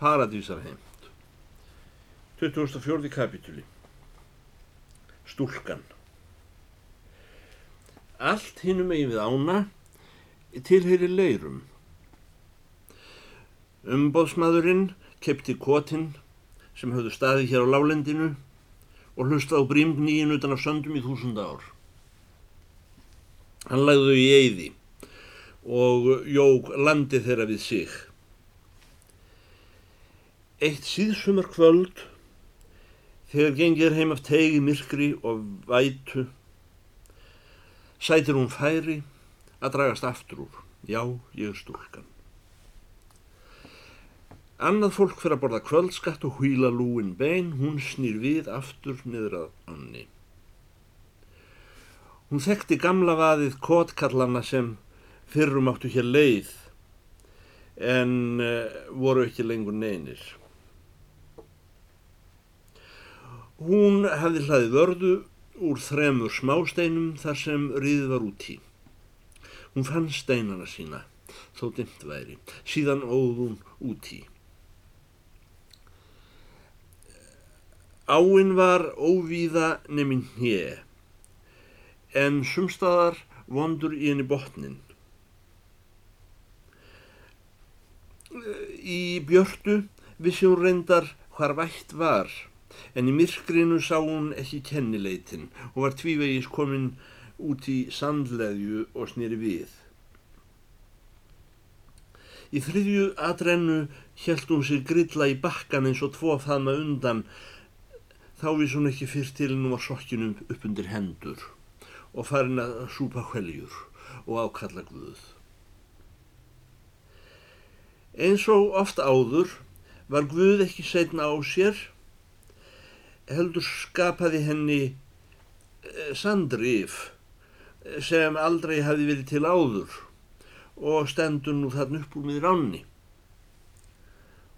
Paradísarheimt 24. kapitúli Stúlkan Allt hinnum eigin við ána tilheyri leirum. Umbóðsmaðurinn kepti kotinn sem höfðu staði hér á lálendinu og hlusta á brímd nýjinn utan af söndum í þúsund ár. Hann lagði þau í eyði og jóg landi þeirra við sig. Eitt síðsumar kvöld, þegar gengir heim af tegi myrkri og vætu, sætir hún færi að dragast aftur úr. Já, ég er stúlkan. Annað fólk fyrir að borða kvöldskatt og hvíla lúin bein, hún snýr við aftur niður að anni. Hún þekkti gamla vaðið kótkallana sem fyrrum áttu hér leið en uh, voru ekki lengur neynir. Hún hefði hlaðið vörðu úr þremur smásteinum þar sem riðið var út í. Hún fann steinana sína, þó dimt væri, síðan óð hún út í. Áinn var óvíða nefn hér, en sumstaðar vondur í henni botnin. Í björtu vissi hún reyndar hvar vætt var, en í myrkrinu sá hún ekki kennileitin og var tvívegis komin út í sandleðju og snýri við. Í þriðju atrennu held hún sér grilla í bakkan eins og tvo faðma undan, þá viss hún ekki fyrst til nú að sokkjunum upp undir hendur og farin að súpa hveljur og ákalla guð. Eins og ofta áður var guð ekki setna á sér heldur skapaði henni eh, sandrif eh, sem aldrei hafi verið til áður og stendur nú þarna upp úr miður ánni.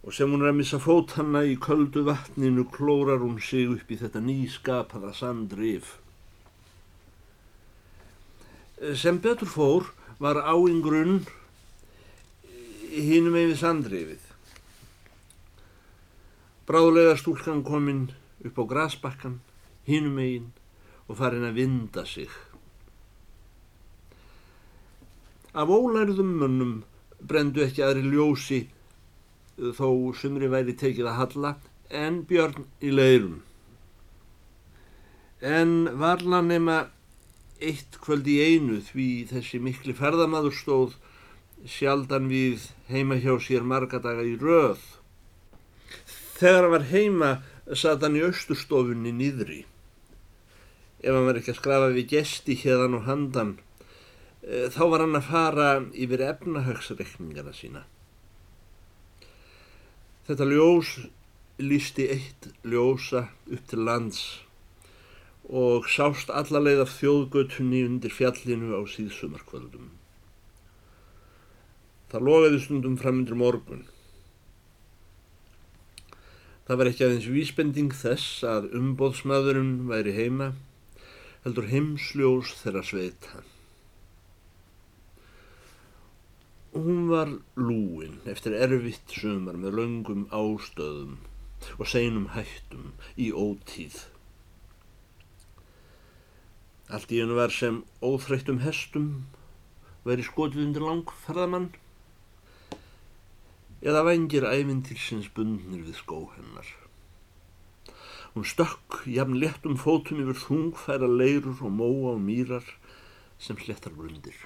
Og sem hún er að missa fótanna í köldu vatninu klórar hún sig upp í þetta nýskapaða sandrif. Eh, sem betur fór var áingrunn hínum yfir sandrifið. Bráðlega stúlkan kominn upp á grasbakkan, hinum eigin og farin að vinda sig. Af ólærðum mönnum brendu ekki aðri ljósi þó sumri væri tekið að halla en björn í leirum. En varla nema eitt kvöld í einu því þessi mikli ferðamadur stóð sjaldan við heima hjá sér margadaga í röð. Þegar var heima satt hann í austurstofunni nýðri. Ef hann var ekki að skrafa við gesti hérðan og handan, e, þá var hann að fara yfir efnahögsreikningana sína. Þetta ljós lísti eitt ljósa upp til lands og sást allalegð af þjóðgötunni undir fjallinu á síðsumarkvöldum. Það logaði stundum fram undir morgun. Það var ekki aðeins vísbending þess að umbóðsmaðurinn væri heima, heldur heimsljós þeirra sveita. Hún var lúin eftir erfitt sumar með löngum ástöðum og seinum hættum í ótíð. Allt í hennu var sem óþreyttum hestum væri skotið undir langferðamann eða vengir ævintýrsins bundnir við skó hennar. Hún stökk jafn léttum fótum yfir þungfæra leirur og móa og mýrar sem slettar brundir.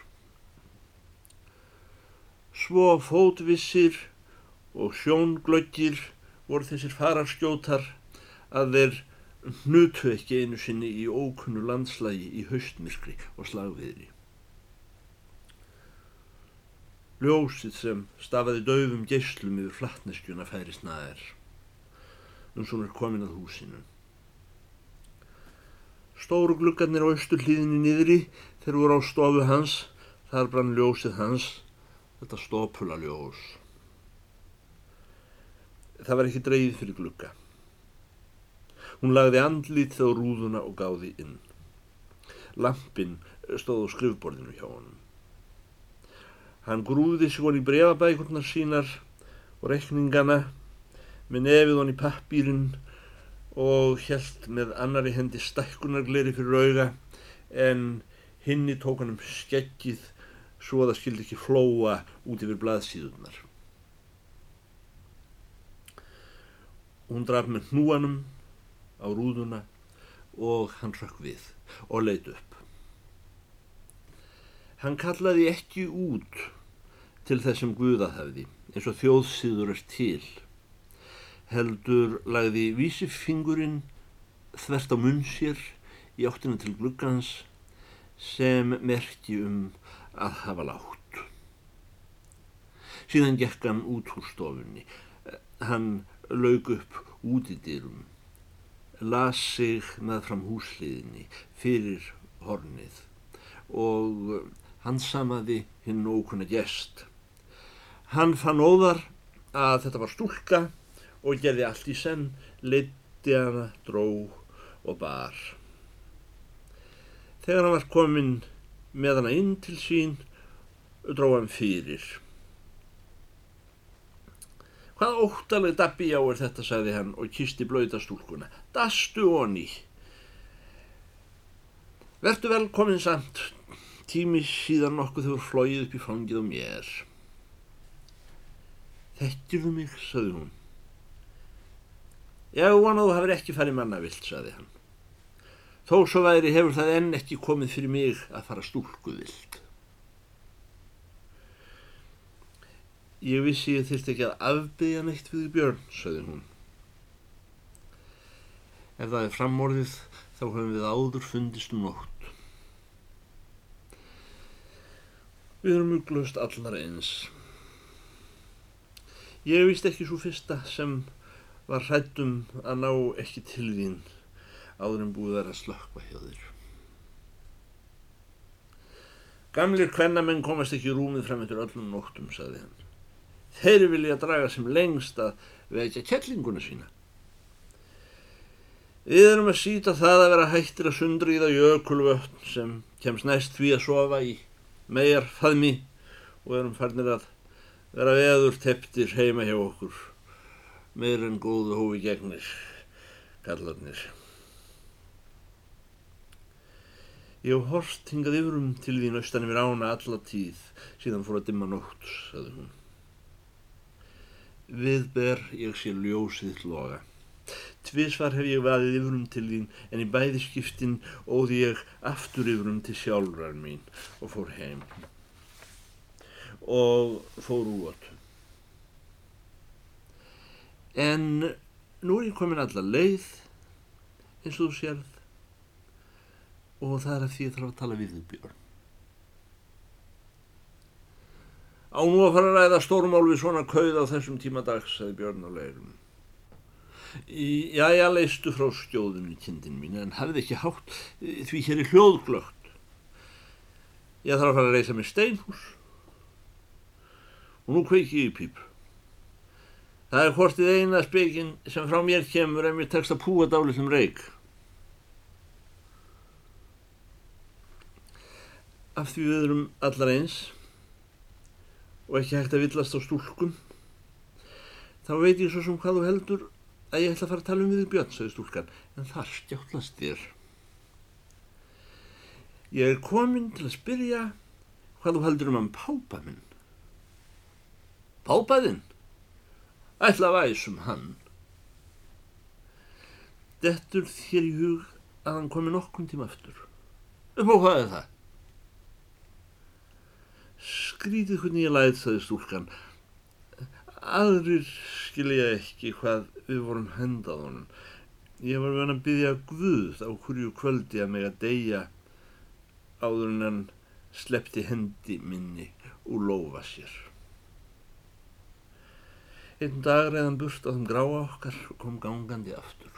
Svo fótvissir og sjónglöggir voru þessir fararskjótar að þeir hnutu ekki einu sinni í ókunnu landslægi í haustmyrkri og slagviðri. Ljósið sem stafaði döfum geyslum yfir flattneskjuna færist naðir. Um svo er komin að húsinu. Stóru gluggarnir á austur hlýðinni niðri þeir voru á stofu hans, þar brann ljósið hans, þetta stópula ljós. Það var ekki dreyð fyrir glugga. Hún lagði andlít þá rúðuna og gáði inn. Lampin stóð á skrifborðinu hjá honum. Hann grúði sig hon í brefabækurnar sínar og rekningana með nefið hon í pappýrin og held með annari hendi stækkunargleri fyrir auga en hinni tók hann um skeggið svo að það skildi ekki flóa út yfir blaðsíðunar. Hún draf með hnúanum á rúðuna og hann rökk við og leit upp. Hann kallaði ekki út til þessum guðahafði eins og þjóðsýður er til. Heldur lagði vísifingurinn þvert á munn sér í áttina til gluggans sem merki um að hafa látt. Síðan gekk hann út úr stofunni. Hann laug upp út í dýrum las sig með fram húsliðinni fyrir hornið og hann samaði hinn ókunna gest. Hann fann óðar að þetta var stúlka og gerði allt í senn, leiti hana, dró og bar. Þegar hann var komin með hana inn til sín, dró hann fyrir. Hvað óttaleg dabbi á er þetta, sagði hann og kisti blöyta stúlkuna. Dastu honni. Vertu velkomin samt. Tími síðan nokkuð þau flóið upp í fangið á mér. Þekkirðu mig, sagði hún. Já, hann að þú hafið ekki farið mannavilt, sagði hann. Þó svo væri hefur það enn ekki komið fyrir mig að fara stúlkuvilt. Ég vissi ég þurfti ekki að afbyggja neitt við Björn, sagði hún. Ef það er framorðið þá höfum við áður fundist um nótt. Við erum uglust allar eins. Ég vist ekki svo fyrsta sem var hrættum að ná ekki til þín áður en búið að slökka hjá þér. Gamlir kvennamenn komast ekki rúmið fram eftir öllum nóttum, sagði hann. Þeir vilja draga sem lengst að vekja kettlinguna sína. Við erum að síta það að vera hættir að sundriða jökulvötn sem kemst næst því að sofa í megar faðmi og erum farnir að vera veður teptir heima hjá okkur meir en góðu hófi gegnir gallarnir. Ég hef horst hingað yfirum til því naustan yfir ána alla tíð síðan fór að dimma nótt, saði hún viðber ég sé ljósið loga. Tvísvar hef ég vaðið yfirum til þín en í bæði skiptin óði ég aftur yfirum til sjálfrar mín og fór heim og fór út. En nú er ég komin alla leið eins og þú sérð og það er að því ég þarf að tala við þig Björn. Á nú að fara að ræða stórmál við svona kauð á þessum tíma dags, sagði Björn á leirum. Jæja, leistu frá skjóðunni kindin mín, en hafði ekki hátt því hér er hljóðglögt. Ég þarf að fara að reysa með steinhús. Og nú kveiki ég í píp. Það er hortið eina spekinn sem frá mér kemur en mér tekst að púa dálitum reik. Af því við erum allar eins og ekki hægt að villast á stúlkum þá veit ég svo sem hvað þú heldur að ég ætla að fara að tala um við Björn, sagði stúlkan. En þar stjálfast þér. Ég er komin til að spyrja hvað þú heldur um hann pápa minn. Pápaðinn ætla að væsum hann. Dettur þér í hug að hann komi nokkun tíma aftur. Upp á hvað er það? Skrítið hvernig ég læði það í stúlkan. Aðrir skilja ekki hvað við vorum hendað honum. Ég var verið að byggja Guð á hverju kvöldi að mig að deyja áður en hann sleppti hendi minni og lofa sér. Einn dag reyðan burt á þeim gráa okkar og kom gangandi aftur.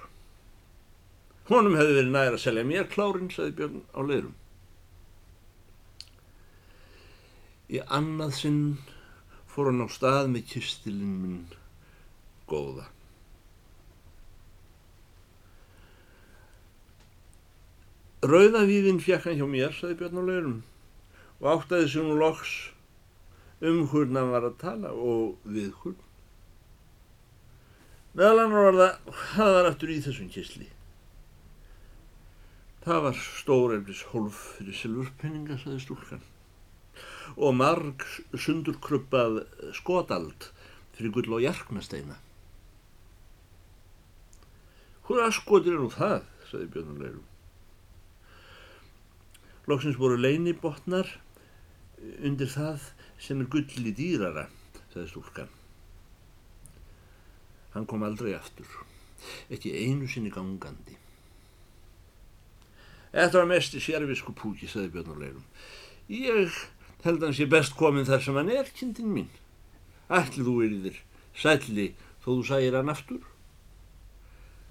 Honum hefði verið næra að selja mér klárin, sagði Björn á leirum. Í annað sinn fór hann á stað með kistilinn minn góða. Rauðavíðin fjekk hann hjá mér, saði Björn á leirum, og áttaði sér nú loks um hvernig hann var að tala og við hvern. Meðal annar var það, hvað var aftur í þessum kysli? Það var stóreflis hólf fyrir silfurpenninga, saði stúlkan. Og marg sundurkruppað skotald fyrir gull og jarknasteina. Hvað skotir er nú það, saði Björnuleirum. Lóksins voru leinibotnar undir það sem er gulli dýrara, saði stúlkan. Hann kom aldrei aftur, ekki einu sinni gangandi. Þetta var mest í sérvisku púki, saði Björnuleirum. Ég held að hann sé best komin þar sem hann er, kindin mín. Ætli þú er í þér, sætli þó þú sægir hann aftur.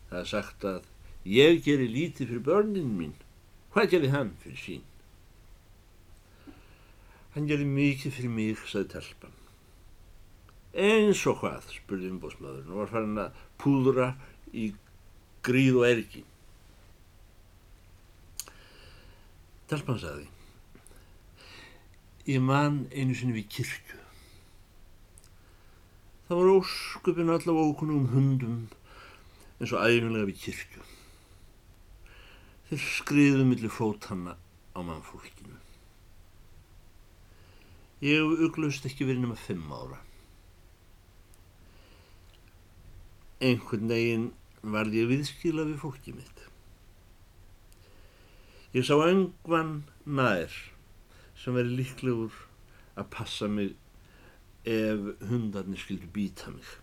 Það er sagt að ég gerir lítið fyrir börnin mín. Hvað gerir hann fyrir sín? Hann gerir mikið fyrir mig, saði telpan. Eins og hvað, spurði umbóðsmaðurinn og var farin að púðra í gríð og ergi. Telpan saði, ég man einu sinni við kirkju. Það var ósköpin allavega ókunnum hundum eins og æfinlega við kirkju. Þeir skriðu millir fótanna á mannfólkinu. Ég hef uglust ekki verið nema fimm ára. Einhvern veginn varð ég viðskila við fólkið mitt. Ég sá öngvan nær sem veri líklegur að passa mig ef hundarnir skildu býta mig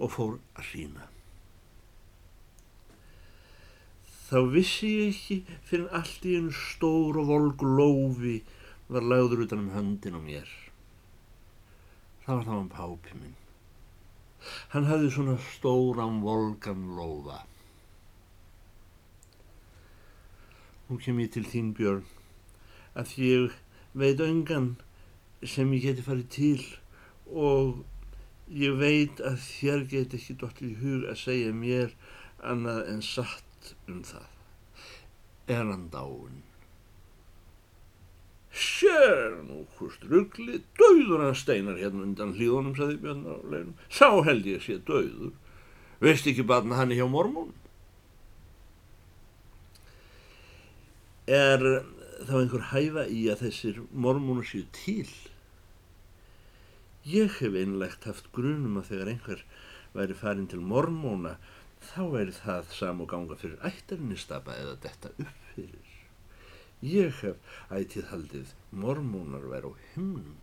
og fór að sína. Þá vissi ég ekki fyrir allt í einu stór og volg lófi var lagður utan um höndin á mér. Það var þá hann pápi minn. Hann hafði svona stóran volgan lófa. Nú kem ég til þín Björn að ég veit öngan sem ég geti farið til og ég veit að þér geti ekki dottir í hug að segja mér annað en satt um það. Er hann dáin? Sér nú hvort ruggli, dauður hann steinar hérna undan hlíðunum, saði Björn á leginum. Sá held ég að sé dauður. Veist ekki barna hann hjá mormón? Er þá einhver hæfa í að þessir mormónu séu til? Ég hef einlegt haft grunum að þegar einhver væri farin til mormóna þá væri það sam og ganga fyrir ættarnistapa eða detta upp fyrir. Ég hef ætið haldið mormónar væri á himnum.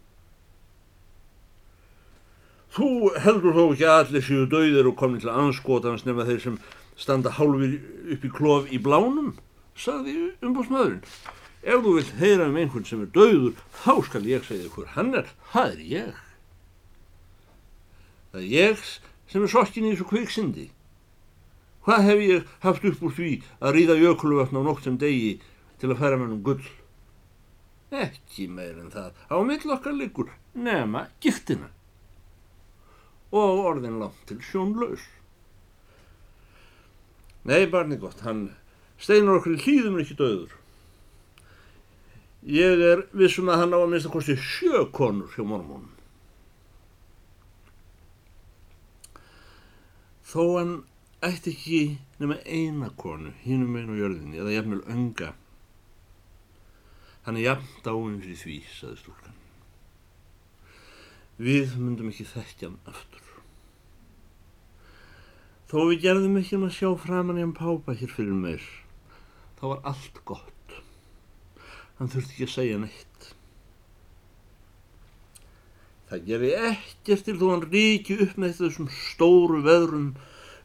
Þú heldur þó ekki að allir séu dauðir og komin til anskotans nema þeir sem standa hálfur upp í klof í blánum, sagði umbúrsmaðurinn. Ef þú vilt heyra um einhvern sem er dauður, þá skal ég segja hver hann er. Það er ég. Það er ég sem er sokkin í þessu kviksindi. Hvað hef ég haft upp úr því að ríða jökulvötn á nótt sem degi til að færa mér um gull? Ekki meir en það. Á mill okkar liggur nema giftina. Og orðin langt til sjónlaus. Nei, barni gott, hann steinar okkur í hlýðum ekki döður. Ég er vissum að hann á að minnst að kosti sjö konur hjá mormónum. Þó hann ætti ekki nema eina konu, hínum einu jörðinni, eða jafnvel önga. Hann er jafn dáin fyrir því, saði stúlkan. Við myndum ekki þekkja hann aftur. Þó við gerðum ekki um að sjá framann í hann pápa hér fyrir meir. Þá var allt gott. Hann þurfti ekki að segja neitt. Það gerði ekkert til þó hann ríki upp með þessum stóru veðrum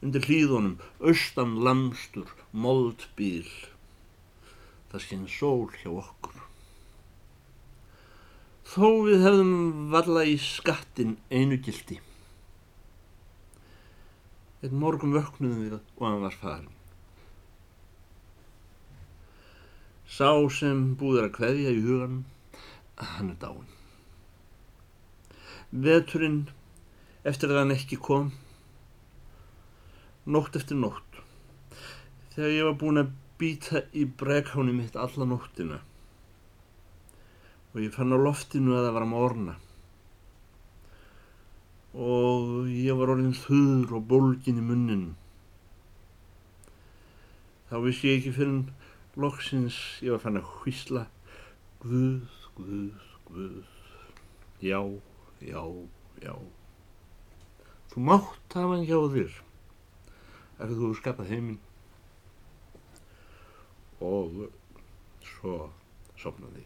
undir hlýðunum, austan lamstur, moldbíl. Það skinn sól hjá okkur. Þó við hefðum valla í skattin einu gildi. Einn morgum vöknuðum við og hann var farin. Sá sem búður að kveðja í hugan, hann er dáin. Veturinn, eftir að hann ekki kom, nótt eftir nótt, þegar ég var búin að býta í bregháni mitt alla nóttina. Og ég fann á loftinu að það var morna og ég var orðin þurr og bólgin í munnin. Þá vissi ég ekki fyrir loksins ég var fann að hvísla Guð, Guð, Guð, já, já, já. Þú mátt hafa hann hjá þér ef þú hefur skapað heiminn. Og svo sopnaði.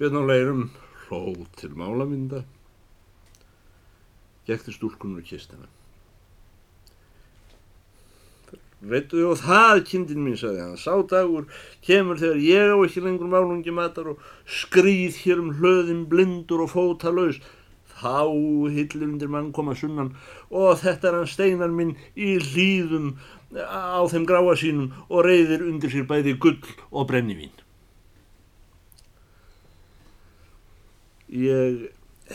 Björn á leirum hló til málamynda gekti stúlkunur og kist hennar. Veitu og það, kindin mín, sagði hann, sá dagur kemur þegar ég á ekki lengur málungi matar og skrýð hér um hlöðin blindur og fóta laus. Þá hillir undir mann koma sunnan og þetta er hann steinar minn í hlýðum á þeim gráa sínum og reyðir undir sér bæði gull og brennivín. Ég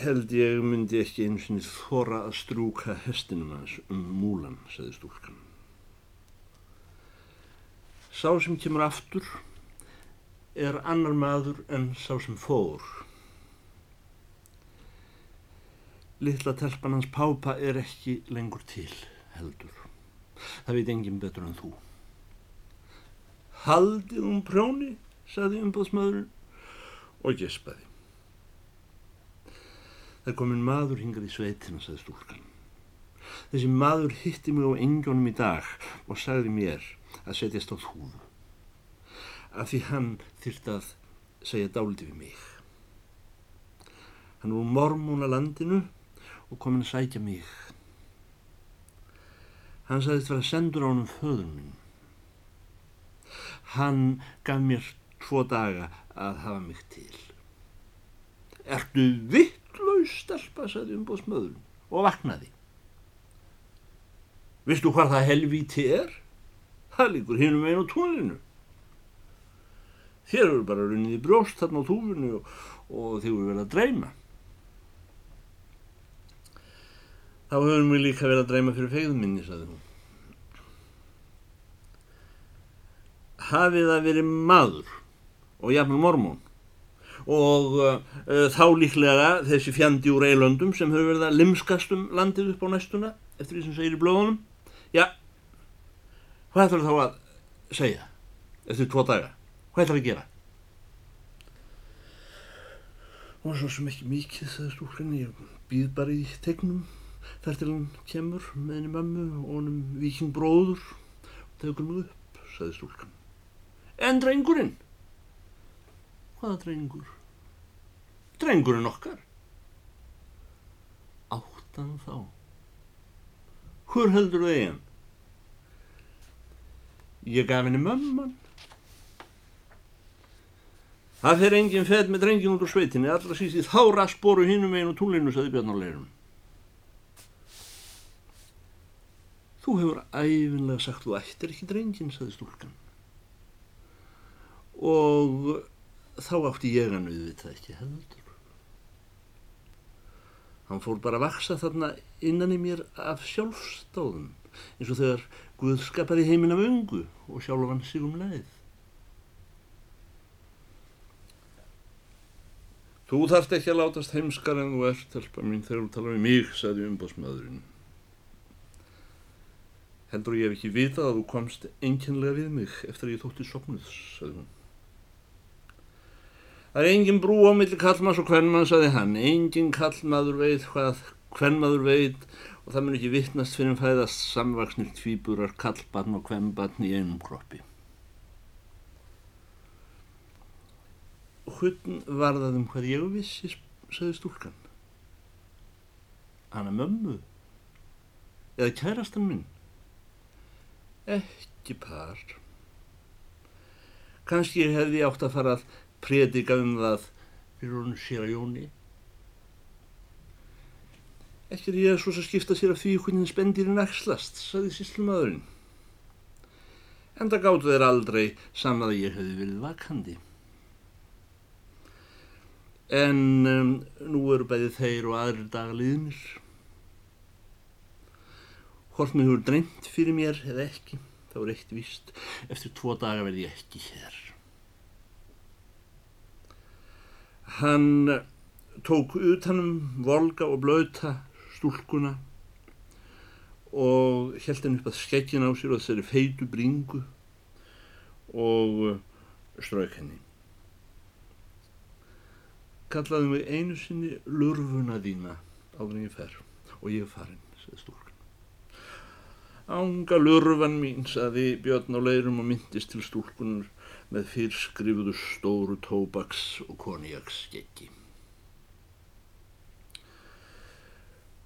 held ég myndi ekki eins og þóra að strúka hestinum hans um múlan, segði stúlkan. Sá sem kemur aftur er annar maður en sá sem fór. Littla telpan hans pápa er ekki lengur til, heldur. Það veit engin betur en þú. Haldið um prjóni, sagði umbúðsmaðurinn og gespaði. Það er komin maður hingað í sveitina, sagði stúlkan. Þessi maður hitti mig á engjónum í dag og sagði mér að setjast á þúðu. Af því hann þyrst að segja dáliti við mig. Hann voru mormún að landinu og komin að sækja mig. Hann sagðist vera sendur á hann um föður minn. Hann gaf mér tvo daga að hafa mig til. Ertu vitt? vitlaus stelpa, sagði umbóðsmöðurinn og vaknaði. Vistu hvað það helvíti er? Það líkur hinum einu tóninu. Þér eru bara runnið í brjóst þarna á túfinu og, og þið eru vel að dreyma. Þá höfum við líka vel að dreyma fyrir fegðum minni, sagði hún. Hafið það verið maður og jafnvel mormón. Og uh, þá líklega þessi fjandi úr eilöndum sem hefur verið að limskast um landið upp á næstuna eftir því sem segir í blóðunum já, hvað ætlar þá að segja eftir tvo daga? Hvað ætlar að gera? Og svo sem ekki mikið það stúlkan ég býð bara í tegnum þar til hann kemur með henni mammu og honum vikingbróður og tegur mig upp, saði stúlkan en drengurinn hvaða drengur drengurinn okkar. Áttan þá. Hvor heldur þau eigin? Ég gaf henni mömman. Það fer enginn fedd með drengin út á sveitinni, allra síst í þá raspóru hinnum einu túlinu, saði Bjarnarleirum. Þú hefur æfinlega sagt þú ættir ekki drengin, saði stúlkan. Og þá átti ég hann auðvitað ekki heldur. Hann fór bara að vaksa þarna innan í mér af sjálfstáðum eins og þegar Guð skapaði heiminn af öngu og sjálfan sig um leið. Þú þarft ekki að látast heimskar en þú ert, telpa mín, þegar þú tala um mig, sagði umbásmaðurinn. Heldur ég hef ekki vitað að þú komst enginlega við mig eftir að ég þótti sopnuð, sagði hún. Það er engin brú á milli kallmanns og hvernmann, saði hann. Engin kallmaður veit hvað hvernmaður veit og það mun ekki vittnast fyrir að fæðast samvaksnir tvíburar kallbarn og hvernbarn í einum kroppi. Hvern var það um hvað ég vissi, saði stúlkan. Hanna mömmu? Eða kærastan minn? Ekki par. Kanski hefði ég átt að fara að predika um það fyrir hún sér að Jóni. Ekki er ég svo að skipta sér af því hvernig spendirinn axlast, saði síslumadurinn. En það gáttu þeir aldrei saman að ég hefði verið vakandi. En um, nú eru bæði þeir og aðrir dagaliðnir. Hvort mér hefur dreymt fyrir mér eða ekki, þá er eitt vist. Eftir tvo daga verði ég ekki hér. Hann tók utanum volga og blöta stúlkuna og held henni upp að skeggin á sér og þessari feitu bringu og strauk henni. Kallaði mig einu sinni lurfuna þína áður en ég fer og ég er farin, segði stúlkan. Ánga lurfan mín, saði Björn á leirum og myndist til stúlkunar með fyrrskrifuðu stóru tóbaks og konjaksskeggi.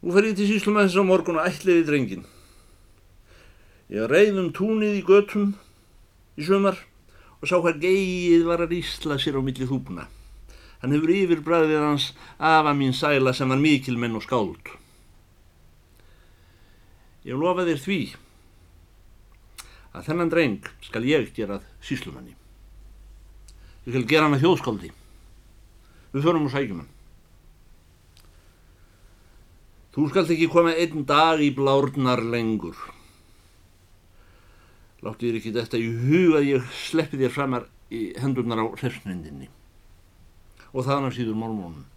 Nú fer ég til síslum aðeins á morgun og ætliði drengin. Ég reyðum túnið í götum í sömar og sá hvað geið var að ísla sér á milli þúpuna. Hann hefur yfir bræðið hans afa mín sæla sem var mikil menn og skáld. Ég lofa þér því að þennan dreng skal ég gerað síslumanni. Ég skal gera hann að þjóðskáldi. Við förum og sækjum hann. Þú skalt ekki koma einn dag í blárnar lengur. Láttu þér ekki þetta í hug að ég sleppi þér framar í hendurnar á hrersnendinni. Og hann síður málmónum.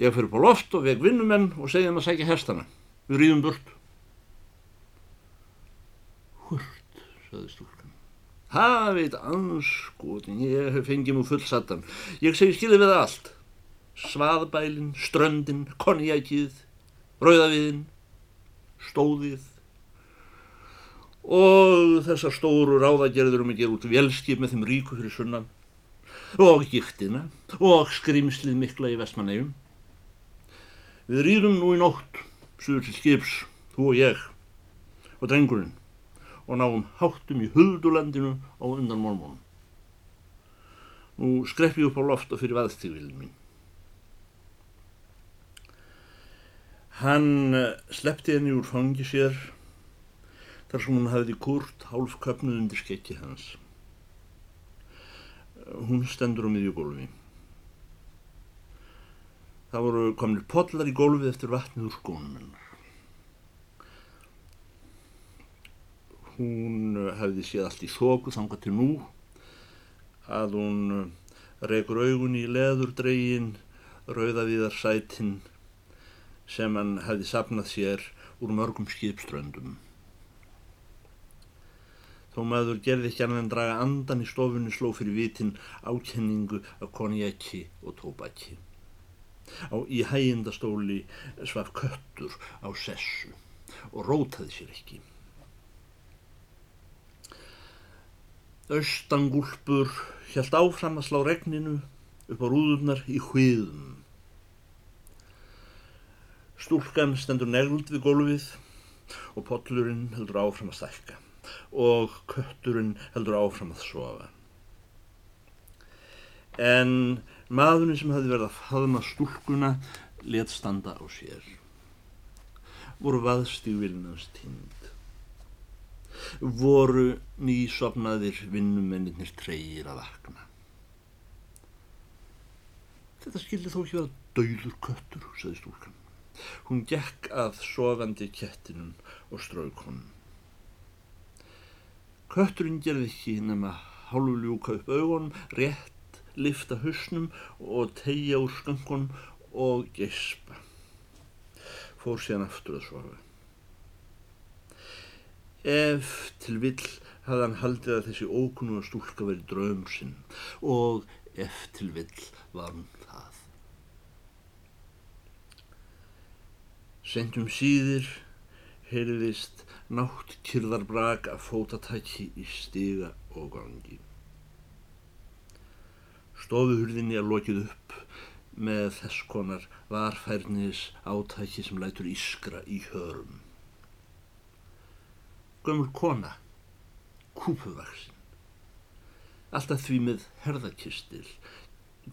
Ég fyrir på loft og veg vinnumenn og segja þeim að sækja hestana. Við rýðum burt. Hurt, saði stúlkan. Hafið anskotin, ég hef fengið mú fullsattan. Ég segi skilið við allt. Svaðbælin, ströndin, konjakið, rauðaviðin, stóðið og þessar stóru ráðagerður um að gera út velskip með þeim ríku fyrir sunnan og gíktina og skrimslið mikla í vestmannegjum. Við rýðum nú í nótt, suður til skips, þú og ég og drengurinn og náum háttum í huldulandinu á undan mormónum. Nú skrepp ég upp á loft og fyrir vaðstífilin mín. Hann eh, sleppti henni úr fangi sér þar sem hún hafði kurt hálf köpnuð undir skekki hans. Hún stendur á miðjugólfi. Það voru komnir podlar í gólfið eftir vatnið úr skónum hennar. Hún hefði séð allt í þóku þanga til nú að hún reykur augun í leðurdregin, rauðavíðar sætin sem hann hefði sapnað sér úr mörgum skipströndum. Þó maður gerði ekki annað en draga andan í stofunni sló fyrir vitin ákenningu af konjaki og tóbaki. Á í hægindastóli svaf köttur á sessu og rótaði sér ekki. Östangúlpur hjælt áfram að slá regninu upp á rúðurnar í hviðum. Stúlkan stendur negld við gólfið og pollurinn heldur áfram að stækka og kötturinn heldur áfram að sofa. En Maðurinn sem hefði verið að faðma stúlkuna let standa á sér. Voru vaðstígvillinans tínd. Voru nýsopnaðir vinnumennir treyir að vakna. Þetta skildi þó ekki vera dauður köttur, sagði stúlkan. Hún gekk að sofandi kettinum og strauk honum. Kötturinn gerði ekki nema hálfu ljúka upp augunum, rétt lifta husnum og tegja úr sköngun og gespa. Fór síðan aftur að sofa. Ef til vill hafði hann haldið að þessi ókunnu að stúlka verið draum sinn og ef til vill var hann það. Sendum síðir heyrðist nátt kyrðarbrak af fótatæki í stiga og gangi. Stofuhurðinni er lokið upp með þess konar varfærnis átæki sem lætur ískra í hörum. Gömur kona, kúpuvaksin, alltaf því með herðakistil,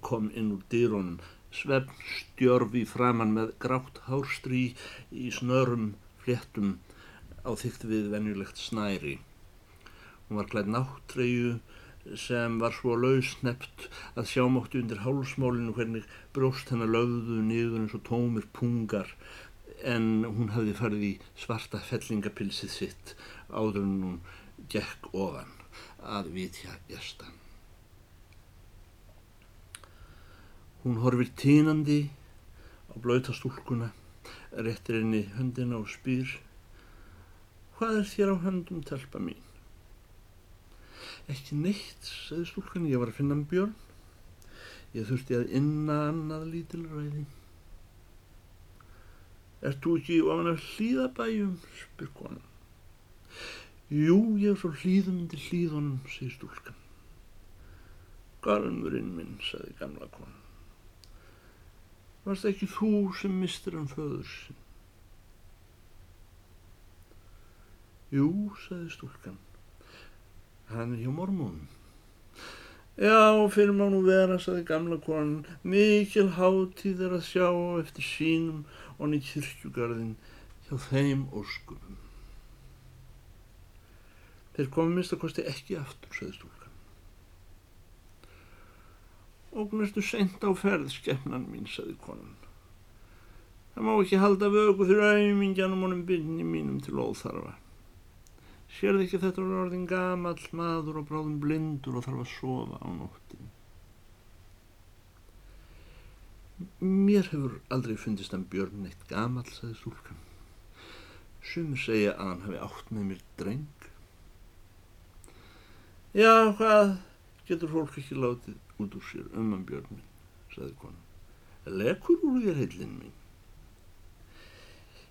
kom inn úr dýrónum, svefn stjörfi framann með grátt hárstrí í snörum fléttum á þygt við venjulegt snæri. Hún var klæð náttreyju sem var svo lausnept að sjámáttu undir hálsmálinu hvernig bróst hennar lögðu niður eins og tómir pungar en hún hafði farið í svarta fellingapilsið sitt áður en hún gekk ofan að vitja gestan. Hún horfir tínandi á og blöyta stúlkuna, réttir henni höndina og spýr. Hvað er þér á höndum, telpa mín? Ekki neitt, sagði stúlkan, ég var að finna um björn. Ég þurfti að inna annað lítilræði. Er þú ekki ofan að hlýðabæjum, spyr konan. Jú, ég er svo hlýðum undir hlýðunum, segir stúlkan. Garmurinn minn, sagði gamla konan. Varst ekki þú sem mistur hann föður sinn? Jú, sagði stúlkan. Hann er hjá mormónum. Já, fyrir má nú vera, saði gamla konan, mikil hátíð er að sjá eftir sínum og niður kyrkjugarðin hjá þeim óskunum. Þeir komið minnst að kosti ekki aftur, saði stúlkan. Og næstu sent á ferð, skefnan mín, saði konan. Það má ekki halda vögu fyrir auðmingjanum honum byrni mínum til óþarfa. Sérði ekki þetta var orðin gamall maður og bráðum blindur og þarf að sofa á nóttin. Mér hefur aldrei fundist hann Björn eitt gamall, sagði stúlkan. Sumur segja að hann hafi átt með mér dreng. Já, hvað getur fólk ekki látið út úr sér um hann Björnin, sagði konan. Lekur úr þér heilin mín.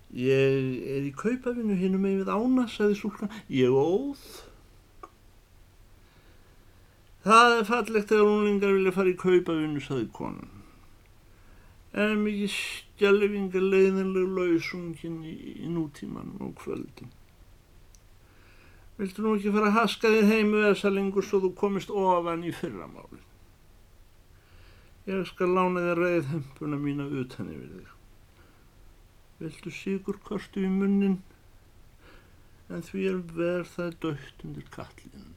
Ég er í kaupafinu hinnum með við ána, sagði stúlkan. Ég óð. Það er fallegt þegar unlingar vilja fara í kaupafinu, sagði konan. En mikið skjálfinga leiðinlega lausungin í, í nútímanum og kvöldin. Viltu nú ekki fara að haska þér heimu þessa lengur svo þú komist ofan í fyrramáli? Ég skal lána þér reið hempuna mína utan yfir þig. Viltu sigur kostu í munnin en því er verð það dögt undir kallin.